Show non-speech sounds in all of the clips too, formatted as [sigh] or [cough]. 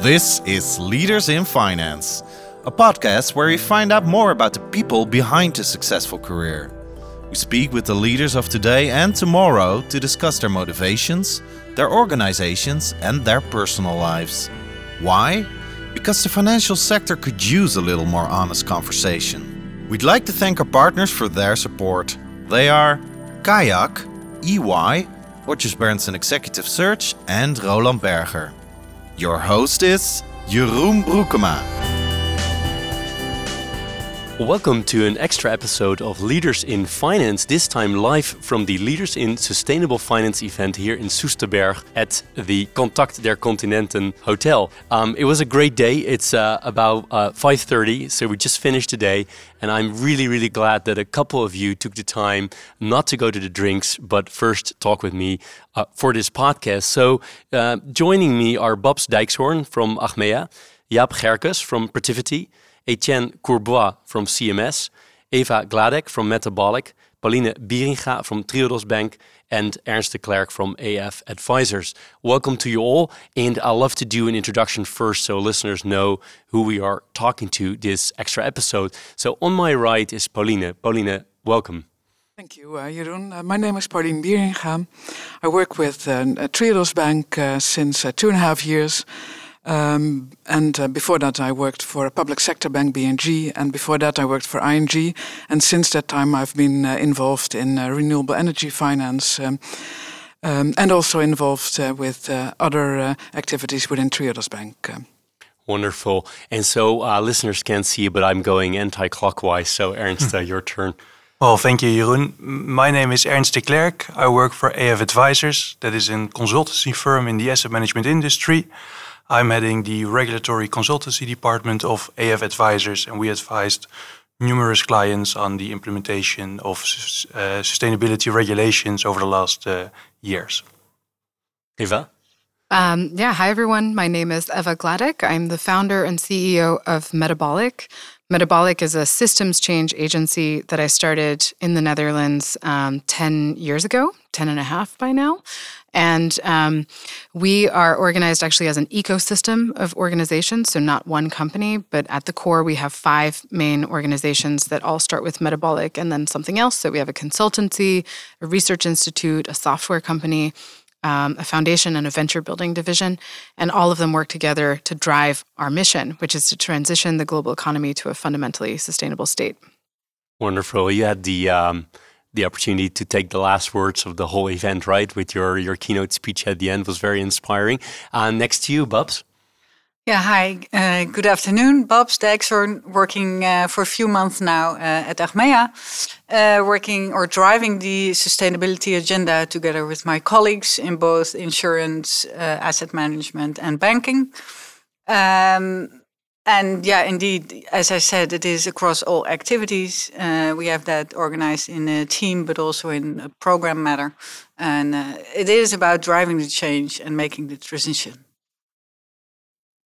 This is Leaders in Finance, a podcast where we find out more about the people behind a successful career. We speak with the leaders of today and tomorrow to discuss their motivations, their organizations, and their personal lives. Why? Because the financial sector could use a little more honest conversation. We'd like to thank our partners for their support. They are Kayak, EY, Rogers Berndsen Executive Search, and Roland Berger. Your host is Jeroen Broekema. Welcome to an extra episode of Leaders in Finance, this time live from the Leaders in Sustainable Finance event here in Soesterberg at the Contact der Continenten Hotel. Um, it was a great day. It's uh, about uh, 5.30, so we just finished the day, and I'm really, really glad that a couple of you took the time not to go to the drinks, but first talk with me uh, for this podcast. So uh, joining me are Babs Dijkshoorn from Achmea, Jaap Gerkes from Protiviti, Etienne Courbois from CMS, Eva Gladek from Metabolic, Pauline Bieringa from Triodos Bank, and Ernst de Klerk from AF Advisors. Welcome to you all, and I'd love to do an introduction first so listeners know who we are talking to this extra episode. So on my right is Pauline. Pauline, welcome. Thank you, uh, Jeroen. Uh, my name is Pauline Bieringa. I work with uh, Triodos Bank uh, since uh, two and a half years. Um, and uh, before that, I worked for a public sector bank, BNG, and before that, I worked for ING. And since that time, I've been uh, involved in uh, renewable energy finance um, um, and also involved uh, with uh, other uh, activities within Triodos Bank. Wonderful. And so listeners can't see, but I'm going anti clockwise. So, Ernst, your turn. Well, thank you, Jeroen. My name is Ernst de Klerk. I work for AF Advisors, that is a consultancy firm in the asset management industry. I'm heading the regulatory consultancy department of AF Advisors, and we advised numerous clients on the implementation of uh, sustainability regulations over the last uh, years. Eva? Um, yeah, hi everyone. My name is Eva Gladek. I'm the founder and CEO of Metabolic. Metabolic is a systems change agency that I started in the Netherlands um, 10 years ago, 10 and a half by now. And um, we are organized actually as an ecosystem of organizations, so not one company, but at the core, we have five main organizations that all start with metabolic and then something else. So we have a consultancy, a research institute, a software company, um, a foundation, and a venture building division. And all of them work together to drive our mission, which is to transition the global economy to a fundamentally sustainable state. Wonderful. You had the. Um the opportunity to take the last words of the whole event, right? With your your keynote speech at the end was very inspiring. Uh, next to you, Babs. Yeah, hi. Uh, good afternoon. Bob Dijkshoorn, working uh, for a few months now uh, at Achmea, uh, working or driving the sustainability agenda together with my colleagues in both insurance, uh, asset management, and banking. Um, and yeah, indeed, as I said, it is across all activities. Uh, we have that organized in a team, but also in a program matter. And uh, it is about driving the change and making the transition.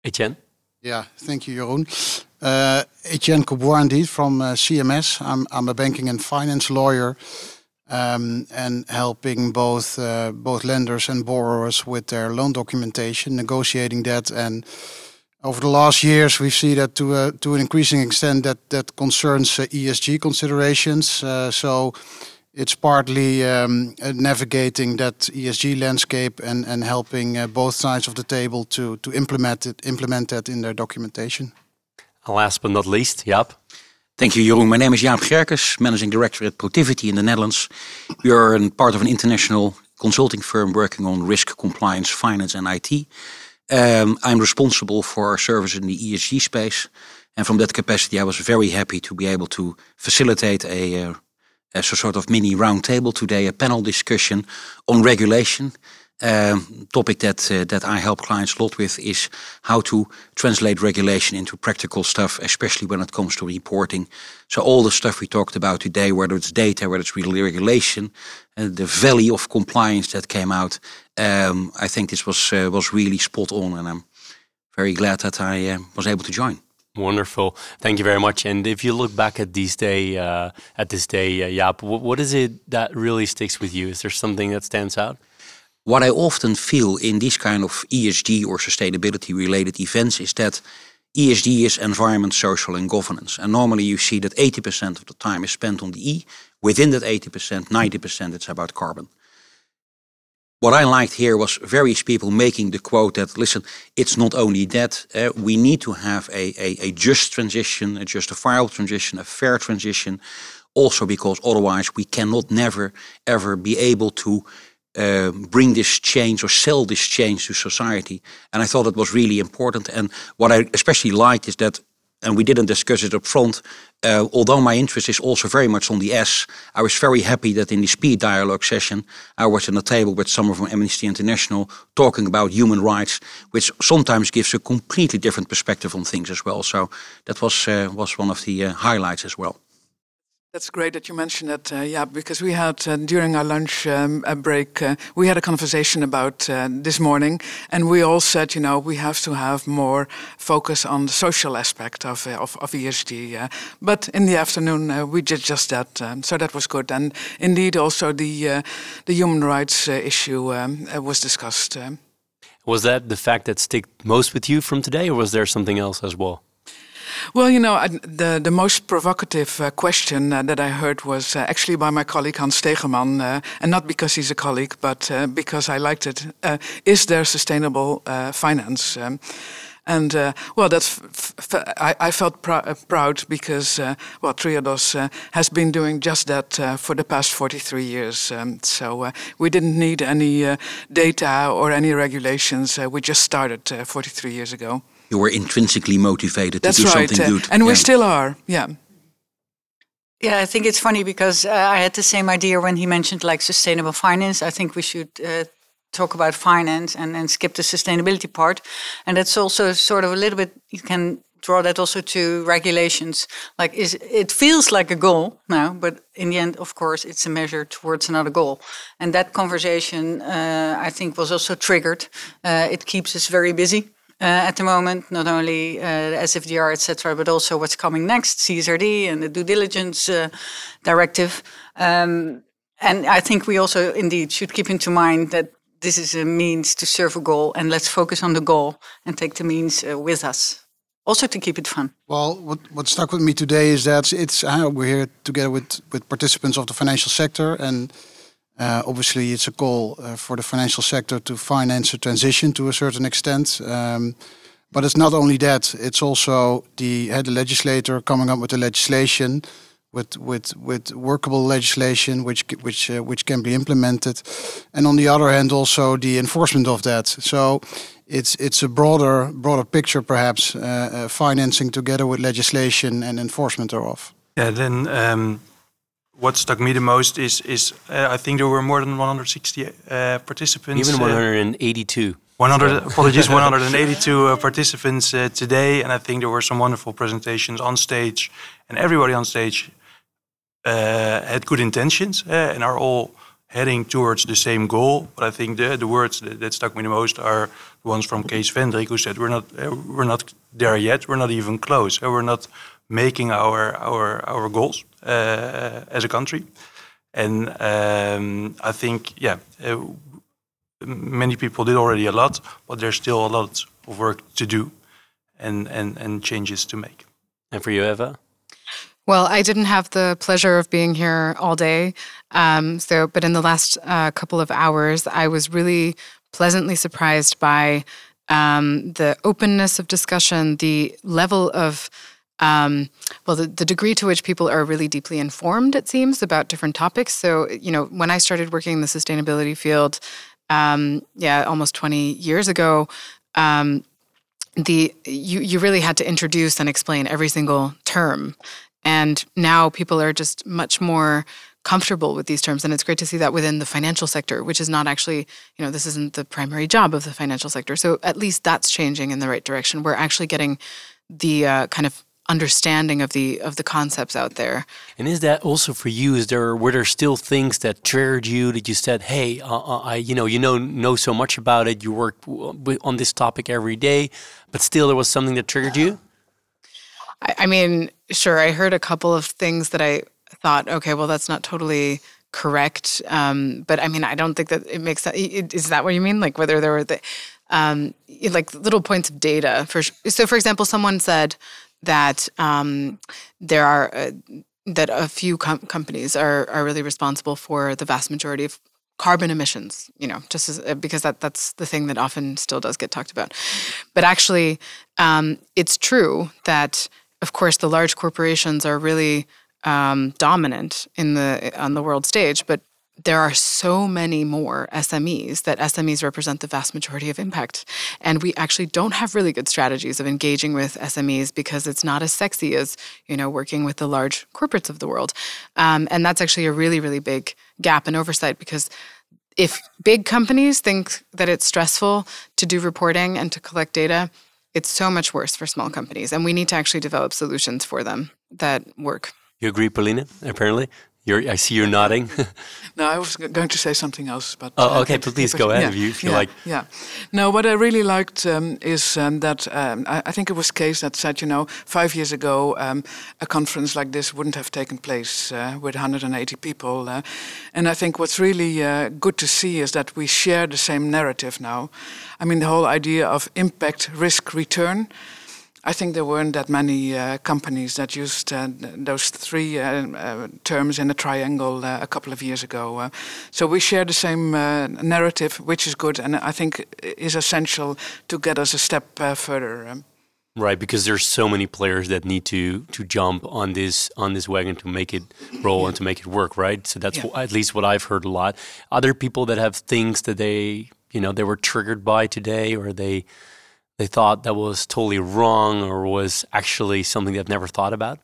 Etienne? Yeah, thank you, Jeroen. Uh, Etienne Courbois, indeed, from uh, CMS. I'm, I'm a banking and finance lawyer um, and helping both uh, both lenders and borrowers with their loan documentation, negotiating that and over the last years, we see that to a, to an increasing extent that that concerns uh, ESG considerations. Uh, so it's partly um, uh, navigating that ESG landscape and and helping uh, both sides of the table to to implement it implement that in their documentation. last but not least, Jaap. Thank you, Jeroen. My name is Jaap Gerkes, Managing Director at Protiviti in the Netherlands. We are part of an international consulting firm working on risk, compliance, finance, and IT. Um, I'm responsible for our service in the ESG space. And from that capacity, I was very happy to be able to facilitate a, uh, a sort of mini roundtable today, a panel discussion on regulation um, topic that uh, that I help clients a lot with is how to translate regulation into practical stuff, especially when it comes to reporting. So all the stuff we talked about today, whether it's data, whether it's really regulation, uh, the valley of compliance that came out, um, I think this was uh, was really spot on, and I'm very glad that I was able to join. Wonderful, thank you very much. And if you look back at these day, at this day, uh, Jaap, what, what is it that really sticks with you? Is there something that stands out? What I often feel in these kind of ESG or sustainability related events is that ESG is environment, social, and governance. And normally you see that 80% of the time is spent on the E. Within that 80%, 90% it's about carbon. What I liked here was various people making the quote that, listen, it's not only that, uh, we need to have a, a, a just transition, a justifiable transition, a fair transition. Also, because otherwise we cannot never ever be able to uh, bring this change or sell this change to society. And I thought it was really important. And what I especially liked is that, and we didn't discuss it up front, uh, although my interest is also very much on the S, I was very happy that in the speed dialogue session, I was on the table with someone from Amnesty International talking about human rights, which sometimes gives a completely different perspective on things as well. So that was uh, was one of the uh, highlights as well. That's great that you mentioned that, uh, yeah, because we had uh, during our lunch um, break, uh, we had a conversation about uh, this morning, and we all said, you know, we have to have more focus on the social aspect of uh, of, of, ESG. but in the afternoon, uh, we did just that, um, so that was good. And indeed, also the the human rights issue um, was discussed. Um. Was that the fact that stick most with you from today, or was there something else as well? Well, you know, the the most provocative uh, question uh, that I heard was uh, actually by my colleague Hans Stegeman, uh, and not because he's a colleague, but uh, because I liked it. Uh, is there sustainable finance? Um, and well, that's I, I, felt pr proud because well, Triodos has been doing just that for the past 43 years. Um, so we didn't need any data or any regulations. we just started 43 years ago you were intrinsically motivated That's to do right. something uh, good. And yeah. we still are, yeah. Yeah, I think it's funny because uh, I had the same idea when he mentioned like sustainable finance. I think we should uh, talk about finance and, and skip the sustainability part. And that's also sort of a little bit, you can draw that also to regulations. Like, is it feels like a goal now, but in the end, of course, it's a measure towards another goal. And that conversation, uh, I think, was also triggered. Uh, it keeps us very busy at the moment, not only uh, SFDR, etc., but also what's coming next, CSRD and the due diligence uh, directive. Um, and I think we also indeed should keep into mind that this is a means to serve a goal, and let's focus on the goal and take the means uh, with us. Also to keep it fun. Well, what, what stuck with me today is that it's uh, we're here together with with participants of the financial sector and uh, obviously, it's a call uh, for the financial sector to finance a transition to a certain extent. Um, but it's not only that; it's also the uh, the legislator coming up with the legislation, with with with workable legislation which which uh, which can be implemented, and on the other hand, also the enforcement of that. So. It's it's a broader broader picture, perhaps uh, uh, financing together with legislation and enforcement thereof. Yeah, then um, what struck me the most is is uh, I think there were more than 160 uh, participants. Even 182. 100 [laughs] apologies, 182 uh, participants uh, today, and I think there were some wonderful presentations on stage, and everybody on stage uh, had good intentions uh, and are all heading towards the same goal. But I think the the words that, that stuck me the most are the ones from Kees Vendrik, who said we're not we're not there yet, we're not even close, we're not making our our our goals uh, as a country. And um, I think, yeah, uh, many people did already a lot, but there's still a lot of work to do and and and changes to make. And for you, Eva. Well, I didn't have the pleasure of being here all day. Um, so, but in the last uh, couple of hours, I was really pleasantly surprised by um, the openness of discussion, the level of um, well, the, the degree to which people are really deeply informed, it seems, about different topics. So, you know, when I started working in the sustainability field, um, yeah, almost 20 years ago, um, the you you really had to introduce and explain every single term, and now people are just much more comfortable with these terms. And it's great to see that within the financial sector which is not actually you know this isn't the primary job of the financial sector. So at least that's changing in the right direction. We're actually getting the uh, kind of understanding of the of the concepts out there. And is that also for you? Is there were there still things that triggered you that you said, "Hey, uh, uh I you know you know know so much about it. You work on this topic every day, but still there was something that triggered you." I, I mean, sure. I heard a couple of things that I thought, okay, well, that's not totally correct. Um, but I mean, I don't think that it makes that. Is that what you mean? Like whether there were the, um, like little points of data for. So, for example, someone said that um, there are. Uh, that a few com- companies are are really responsible for the vast majority of carbon emissions you know just as, uh, because that that's the thing that often still does get talked about but actually um, it's true that of course the large corporations are really um, dominant in the on the world stage but there are so many more SMEs that SMEs represent the vast majority of impact. And we actually don't have really good strategies of engaging with SMEs because it's not as sexy as, you know, working with the large corporates of the world. Um, and that's actually a really, really big gap and oversight because if big companies think that it's stressful to do reporting and to collect data, it's so much worse for small companies. And we need to actually develop solutions for them that work. You agree, Pauline, apparently? You're, I see you're nodding. [laughs] no, I was going to say something else, but oh, okay. But Please go ahead yeah, if you feel yeah, like. Yeah. No, what I really liked um, is um, that um, I, I, think it was Kees that said, you know, five years ago, um, a conference like this wouldn't have taken place uh, with 180 people, uh, and I think what's really uh, good to see is that we share the same narrative now. I mean, the whole idea of impact, risk, return. I think there weren't that many uh, companies that used uh, those three uh, uh terms in a triangle uh, a couple of years ago. Uh, so we share the same narrative, which is good, and I think is essential to get us a step further. Um. Right, because there's so many players that need to to jump on this on this wagon to make it roll yeah. and to make it work. Right, so that's yeah. at least what I've heard a lot. Other people that have things that they you know they were triggered by today, or they they thought that was totally wrong or was actually something they've never thought about?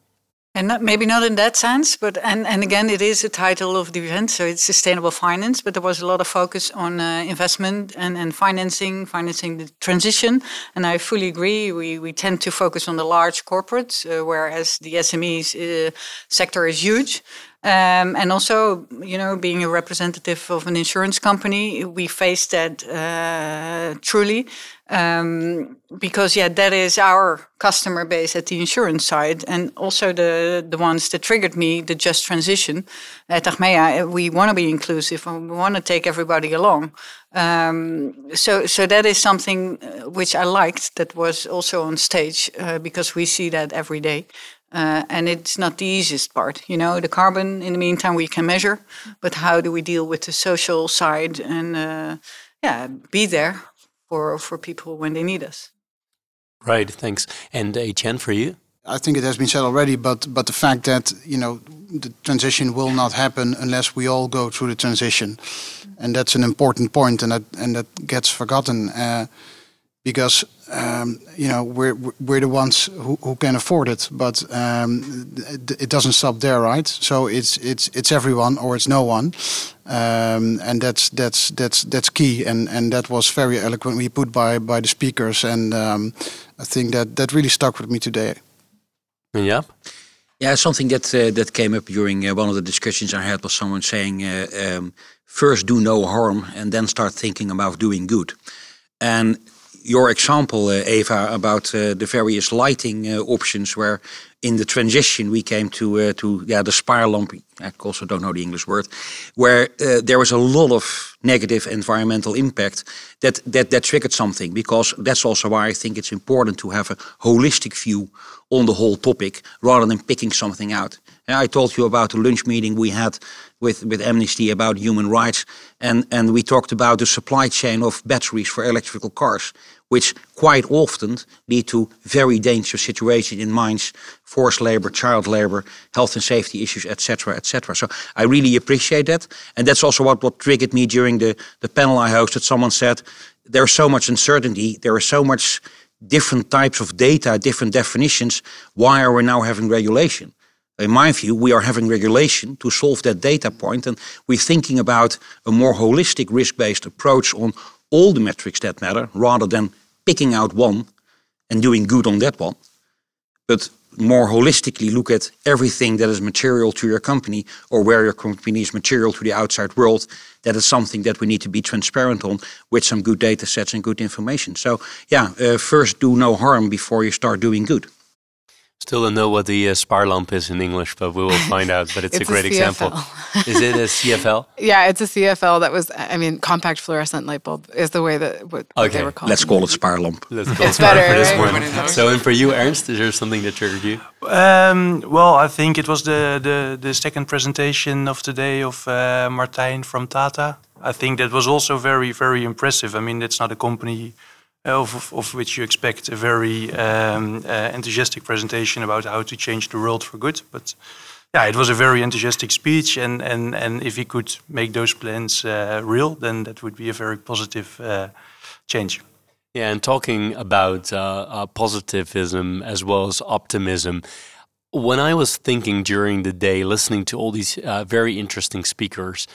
And not, maybe not in that sense, but and, and again, it is a title of the event, so it's sustainable finance. But there was a lot of focus on uh, investment and, and financing, financing the transition. And I fully agree. We we tend to focus on the large corporates, uh, whereas the SMEs uh, sector is huge. Um, and also, you know, being a representative of an insurance company, we face that uh, truly um, because, yeah, that is our customer base at the insurance side, and also the the ones that triggered me the just transition at Achmea. We want to be inclusive and we want to take everybody along. Um, so, so that is something uh, which I liked. That was also on stage uh, because we see that every day. Uh, and it's not the easiest part. You know, the carbon, in the meantime, we can measure, but how do we deal with the social side and, uh, yeah, be there for, for people when they need us? Right, thanks. And Etienne, for you? I think it has been said already, but but the fact that you know the transition will not happen unless we all go through the transition, and that's an important point, and that and that gets forgotten. Uh, because um, you know we're we're the ones who, who can afford it, but um, it doesn't stop there, right? So it's it's it's everyone or it's no one, um, and that's that's that's that's key, and and that was very eloquently put by by the speakers, and um, I think that that really stuck with me today. Yeah. Yeah, something that uh, that came up during uh, one of the discussions I had was someone saying, uh, um, first do no harm and then start thinking about doing good. And your example, uh, Eva, about uh, the various lighting uh, options, where in the transition we came to to yeah the spaarlamp. I also don't know the English word, where there was a lot of negative environmental impact that that that triggered something. Because that's also why I think it's important to have a holistic view on the whole topic rather than picking something out. I told you about the lunch meeting we had with, with Amnesty about human rights, and, and we talked about the supply chain of batteries for electrical cars, which quite often lead to very dangerous situations in mines, forced labor, child labor, health and safety issues, etc., etc. So I really appreciate that, and that's also what, what triggered me during the, the panel I hosted. Someone said there's so much uncertainty, there is so much different types of data, different definitions. Why are we now having regulation? in my view, we are having regulation to solve that data point, and we're thinking about a more holistic risk-based approach on all the metrics that matter, rather than picking out one and doing good on that one, but more holistically look at everything that is material to your company or where your company is material to the outside world. That is something that we need to be transparent on with some good data sets and good information. So, yeah, uh, first do no harm before you start doing good. Still don't know what the uh, spaarlamp is in English, but we will find out. But it's, [laughs] It's a great a example. is it a CFL? [laughs] Yeah, it's a CFL that was, I mean, compact fluorescent light bulb is the way that what, what Okay, they were called. Let's call it spaarlamp. Let's go It's Spaar better, for this right? one. So, and for you, Ernst, is there something that triggered you? Um, well, I think it was the, the, the second presentation of the day of uh, Martijn from Tata. I think that was also very, very impressive. I mean, it's not a company of, of, which you expect a very um, uh, enthusiastic presentation about how to change the world for good. But yeah, it was a very enthusiastic speech. And, and, and if he could make those plans uh, real, then that would be a very positive uh, change. Yeah, and talking about uh, uh, positivism as well as optimism. When I was thinking during the day, listening to all these uh, very interesting speakers,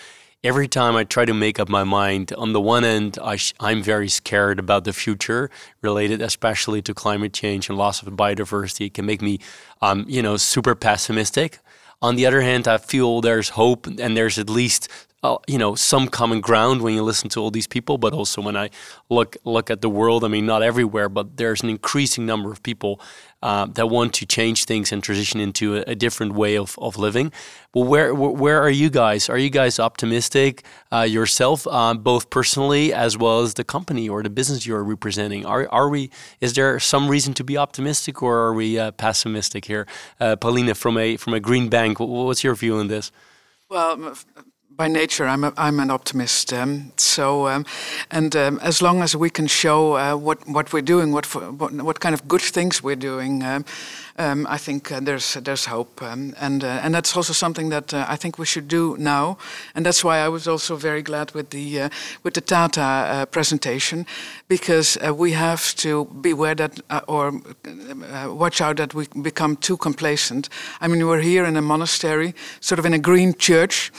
every time I try to make up my mind, on the one end, I I'm very scared about the future, related especially to climate change and loss of biodiversity. It can make me, um, you know, super pessimistic. On the other hand, I feel there's hope and there's at least uh, you know some common ground when you listen to all these people. But also when I look look at the world, I mean not everywhere, but there's an increasing number of people uh, that want to change things and transition into a, a different way of, of living. Well, where where are you guys? Are you guys optimistic uh, yourself, uh, both personally as well as the company or the business you're representing? Are are we? Is there some reason to be optimistic, or are we uh, pessimistic here? Pauline, from a from a green bank, what's your view on this? Well, by nature, I'm a, I'm an optimist. Um, so, um, and um, as long as we can show uh, what what we're doing, what, for, what what kind of good things we're doing, um, um, I think uh, there's there's hope, um, and uh, and that's also something that uh, I think we should do now, and that's why I was also very glad with the uh, with the Tata uh, presentation, because we have to beware that or watch out that we become too complacent. I mean, we're here in a monastery, sort of in a green church.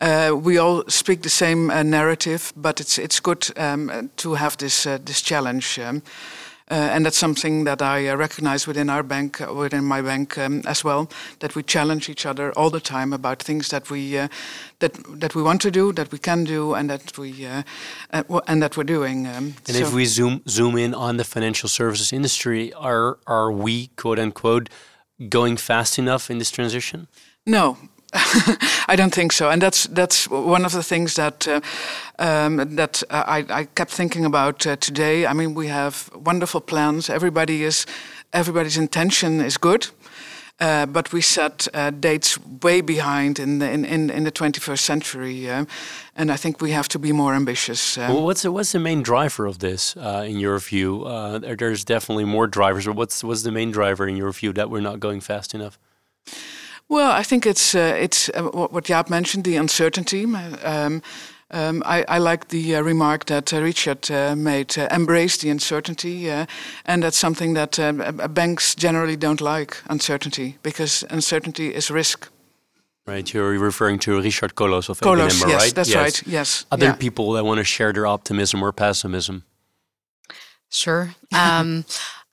Uh, we all speak the same uh, narrative, but it's it's good um, to have this uh, this challenge, um, uh, and that's something that I uh, recognize within our bank, uh, within my bank um, as well. That we challenge each other all the time about things that we uh, that that we want to do, that we can do, and that we uh, uh, and that we're doing. Um, And so- if we zoom zoom in on the financial services industry, are are we quote unquote going fast enough in this transition? No, [laughs] I don't think so, and that's that's one of the things that uh, um, that uh, I, I kept thinking about uh, today. I mean, we have wonderful plans. Everybody is everybody's intention is good. Uh, but we set uh, dates way behind in the in, in, in the 21st century, and I think we have to be more ambitious. Well, what's the, what's the main driver of this, uh, in your view? There- there's definitely more drivers, but what's what's the main driver in your view that we're not going fast enough? Well, I think it's uh, it's uh, what what Jaap mentioned, the uncertainty. Um, um, I, I like the uh, remark that uh, Richard uh, made: uh, embrace the uncertainty, uh, and that's something that uh, banks generally don't like uncertainty because uncertainty is risk. Right, you're referring to Richard Kooloos of Kooloos, ABN, yes, right? that's right. Yes, Other yeah. people that want to share their optimism or pessimism. Sure. Um,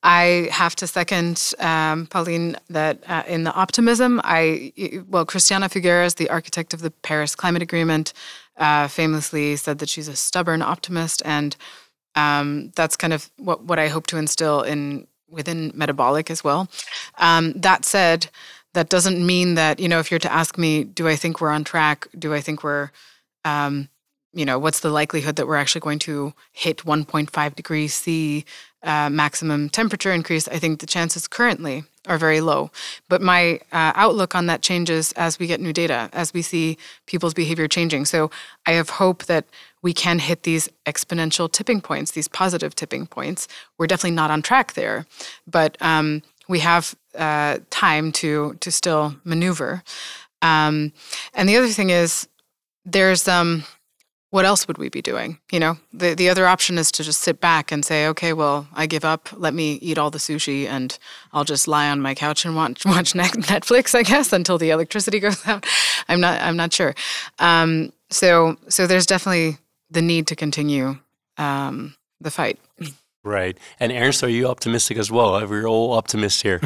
I have to second um, Pauline that uh, in the optimism, I well, Christiana Figueres, the architect of the Paris Climate Agreement, uh, famously said that she's a stubborn optimist, and um, that's kind of what what I hope to instill in within metabolic as well. Um, that said, that doesn't mean that you know if you're to ask me, do I think we're on track? Do I think we're um, you know, what's the likelihood that we're actually going to hit 1.5 degrees C uh, maximum temperature increase? I think the chances currently are very low. But my uh, outlook on that changes as we get new data, as we see people's behavior changing. So I have hope that we can hit these exponential tipping points, these positive tipping points. We're definitely not on track there, but um, we have uh, time to to still maneuver. Um, and the other thing is, there's um, what else would we be doing? You know, the the other option is to just sit back and say, okay, well, I give up. Let me eat all the sushi, and I'll just lie on my couch and watch [laughs] watch Netflix, I guess, until the electricity [laughs] goes out. I'm not I'm not sure. Um, so so there's definitely the need to continue um, the fight. [laughs] Right. And Ernst, are you optimistic as well? We're all optimists here.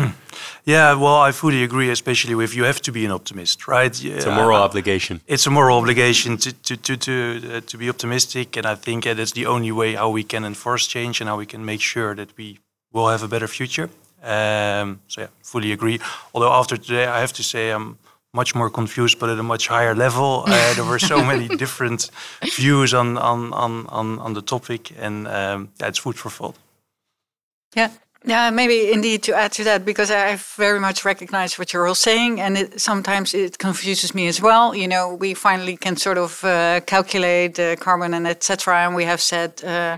Yeah, well, I fully agree, especially with you have to be an optimist, right? It's a moral obligation. It's a moral obligation to to to to, uh, to be optimistic, and I think that that is the only way how we can enforce change and how we can make sure that we will have a better future. Um, so yeah, fully agree. Although after today, I have to say I'm much more confused, but at a much higher level. [laughs] Uh, there were so many different views on on on on, on the topic, and um, yeah, it's food for thought. Yeah. Yeah, maybe indeed to add to that because I very much recognize what you're all saying, and it, sometimes it confuses me as well. You know, we finally can sort of uh, calculate uh, carbon and etc., and we have said uh,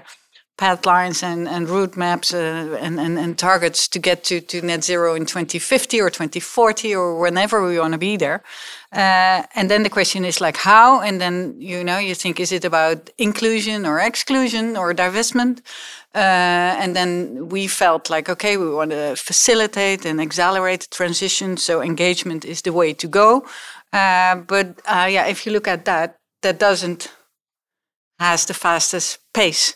path lines and, and route maps uh, and, and, and targets to get to, to net zero in 2050 or 2040 or whenever we want to be there. Uh, and then the question is like how, and then you know you think is it about inclusion or exclusion or divestment? Uh, and then we felt like, okay, we want to facilitate and accelerate the transition. So engagement is the way to go. Uh, but uh, yeah, if you look at that, that doesn't has the fastest pace.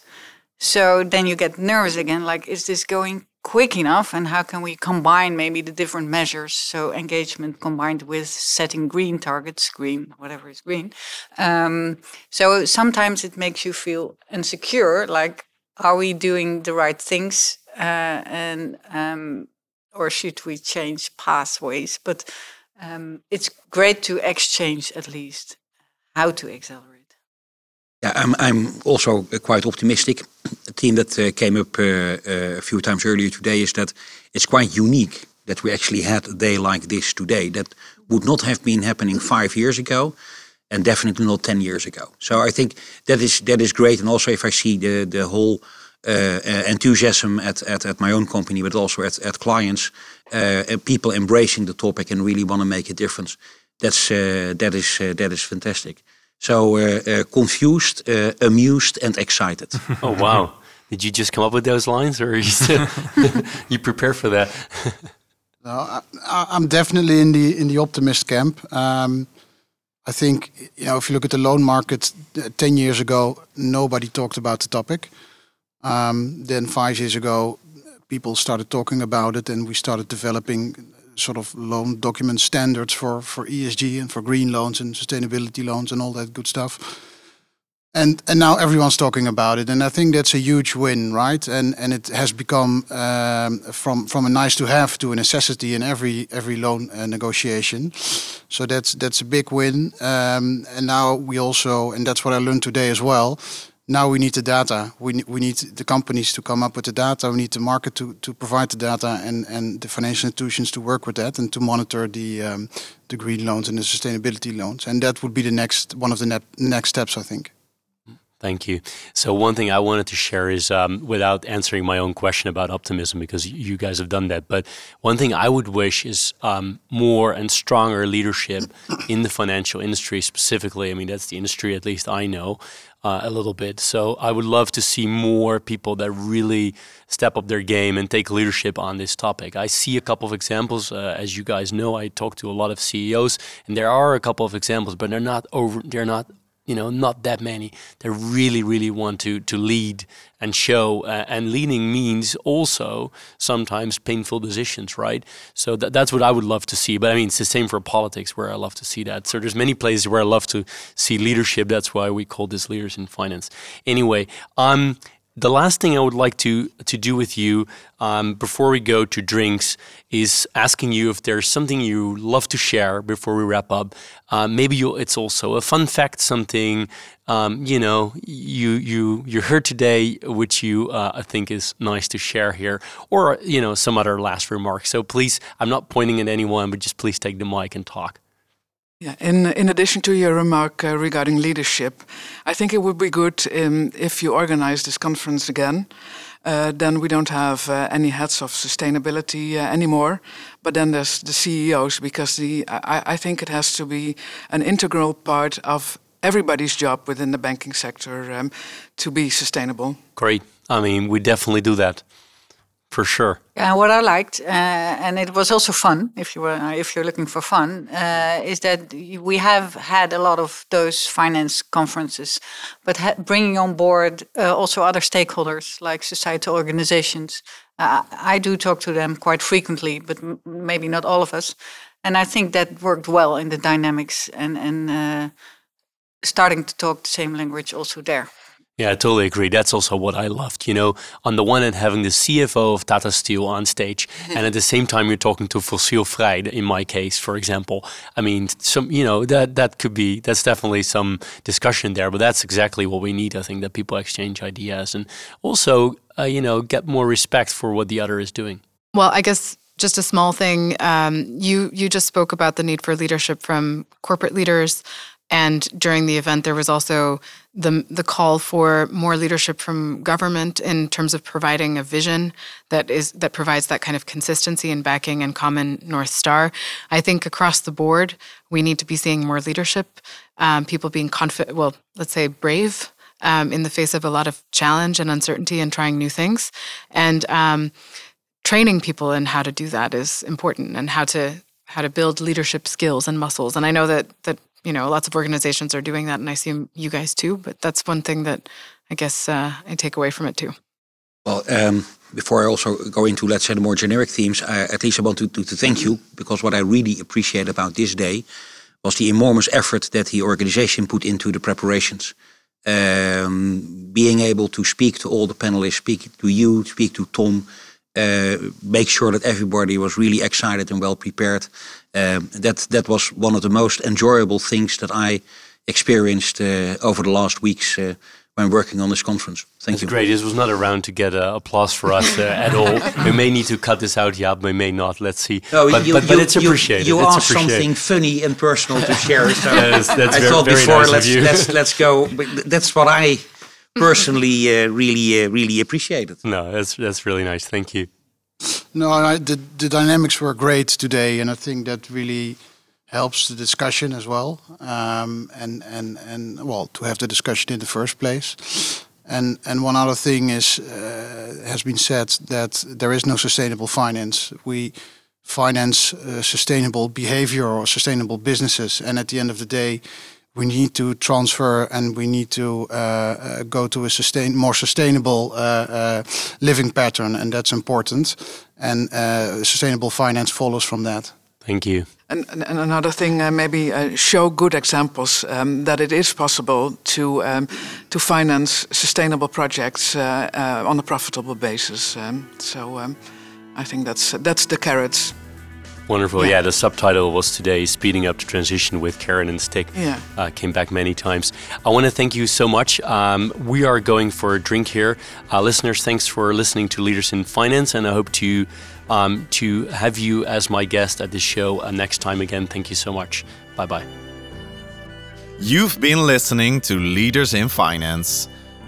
So then you get nervous again. Like, is this going quick enough? And how can we combine maybe the different measures? So engagement combined with setting green targets, green, whatever is green. Um, so sometimes it makes you feel insecure. Like, are we doing the right things uh, and um, or should we change pathways but um, it's great to exchange at least how to accelerate yeah i'm, I'm also quite optimistic a theme that uh, came up uh, uh, a few times earlier today is that it's quite unique that we actually had a day like this today that would not have been happening five years ago and definitely not 10 years ago. So I think that is that is great. And also if I see the the whole uh, enthusiasm at, at, at my own company, but also at, at clients, uh, people embracing the topic and really want to make a difference. That's uh, that is uh, that is fantastic. So uh, uh, confused, amused, and excited. [laughs] oh wow! Did you just come up with those lines, or [laughs] you still [laughs] you prepare for that? no, I, am definitely in the in the optimist camp. Um, I think you know if you look at the loan market uh, ten years ago, nobody talked about the topic. Um, then five years ago, people started talking about it, and we started developing sort of loan document standards for for ESG and for green loans and sustainability loans and all that good stuff. And and now everyone's talking about it and i think that's a huge win right? And and it has become um, from from a nice to have to a necessity in every every loan uh, negotiation. So that's that's a big win. Um, and now we also and that's what i learned today as well now we need the data. We, we need the companies to come up with the data. We need the market to, to provide the data and, and the financial institutions to work with that and to monitor the um, the green loans and the sustainability loans. And that would be the next one of the ne next steps i think. Thank you. So one thing I wanted to share is, um, without answering my own question about optimism, because you guys have done that, but one thing I would wish is um, more and stronger leadership in the financial industry specifically. I mean, that's the industry at least I know uh, a little bit. So I would love to see more people that really step up their game and take leadership on this topic. I see a couple of examples. Uh, as you guys know, I talk to a lot of CEOs, and there are a couple of examples, but they're not over. They're not you know not that many that really really want to to lead and show uh, and leading means also sometimes painful decisions right? So th- that's what i would love to see but i mean it's the same for politics where i love to see that. So there's many places where i love to see leadership. That's why we call this leaders in finance. Anyway um the last thing I would like to to do with you um, before we go to drinks is asking you if there's something you love to share before we wrap up. Uh, maybe it's also a fun fact, something um, you know you you you heard today, which you uh, think is nice to share here, or you know some other last remark. So please, I'm not pointing at anyone, but just please take the mic and talk. Yeah, in, in addition to your remark uh, regarding leadership, I think it would be good um, if you organize this conference again. Uh, then we don't have uh, any heads of sustainability uh, anymore, but then there's the CEOs because the I, I think it has to be an integral part of everybody's job within the banking sector um, to be sustainable. Great. I mean, we definitely do that for sure. And what I liked, uh, and it was also fun, if you were if you're looking for fun, uh, is that we have had a lot of those finance conferences, but bringing on board uh, also other stakeholders like societal organizations. Uh, I do talk to them quite frequently, but maybe not all of us, and I think that worked well in the dynamics and and uh, starting to talk the same language also there. Yeah, I totally agree. That's also what I loved. You know, on the one hand, having the CFO of Tata Steel on stage, [laughs] and at the same time, you're talking to Fossielvrij. In my case, for example, I mean, some you know that that could be that's definitely some discussion there. But that's exactly what we need. I think that people exchange ideas and also, uh, you know, get more respect for what the other is doing. Well, I guess just a small thing. Um, you you just spoke about the need for leadership from corporate leaders. And during the event, there was also the the call for more leadership from government in terms of providing a vision that is that provides that kind of consistency and backing and common north star. I think across the board, we need to be seeing more leadership, um, people being confident. Well, let's say brave um, in the face of a lot of challenge and uncertainty and trying new things, and um, training people in how to do that is important and how to how to build leadership skills and muscles. And I know that that you know, lots of organizations are doing that, and I see you guys too. But that's one thing that I guess uh, I take away from it too. Well, um, before I also go into, let's say, the more generic themes, I, at least I want to, to, to thank you because what I really appreciate about this day was the enormous effort that the organization put into the preparations. Um, being able to speak to all the panelists, speak to you, speak to Tom, uh, make sure that everybody was really excited and well prepared. Um, that that was one of the most enjoyable things that I experienced uh, over the last weeks uh, when working on this conference. Thank That's you. Great. This was not around to get uh, applause for us uh, at all. [laughs] we may need to cut this out, yeah, we may not. Let's see. No, but, you, but, you, but it's appreciated. You, you it's asked something funny and personal to share. [laughs] So Yes, that's I very- thought very before nice let's you. let's [laughs] let's go. That's what I personally uh, really uh, really appreciated. No, that's that's really nice. Thank you. No, I, the the dynamics were great today, and I think that really helps the discussion as well. Um, and and and well, to have the discussion in the first place. And and one other thing is uh, has been said that there is no sustainable finance. We finance uh, sustainable behavior or sustainable businesses, and at the end of the day. We need to transfer and we need to uh, uh, go to a sustain more sustainable uh, uh, living pattern, and that's important. And uh, sustainable finance follows from that. Thank you. And, and and another thing, uh, maybe uh, show good examples um, that it is possible to um, to finance sustainable projects uh, uh, on a profitable basis. Um, so um, I think that's that's the carrots. Wonderful. Yeah. Yeah. the subtitle was today Speeding Up the Transition with Carrot and Stick. Yeah. Uh, came back many times. I want to thank you so much. Um, we are going for a drink here. Uh, listeners, thanks for listening to Leaders in Finance, and I hope to um, to have you as my guest at this show uh, next time again. Thank you so much. Bye bye. You've been listening to Leaders in Finance.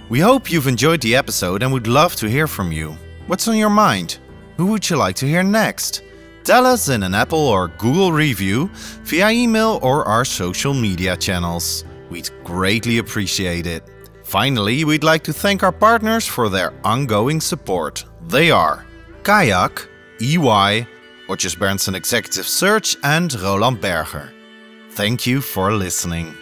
We hope you've enjoyed the episode and would love to hear from you. What's on your mind? Who would you like to hear next? Tell us in an Apple or Google review via email or our social media channels. We'd greatly appreciate it. Finally, we'd like to thank our partners for their ongoing support. They are Kayak, EY, Otjes Berndsen Executive Search, and Roland Berger. Thank you for listening.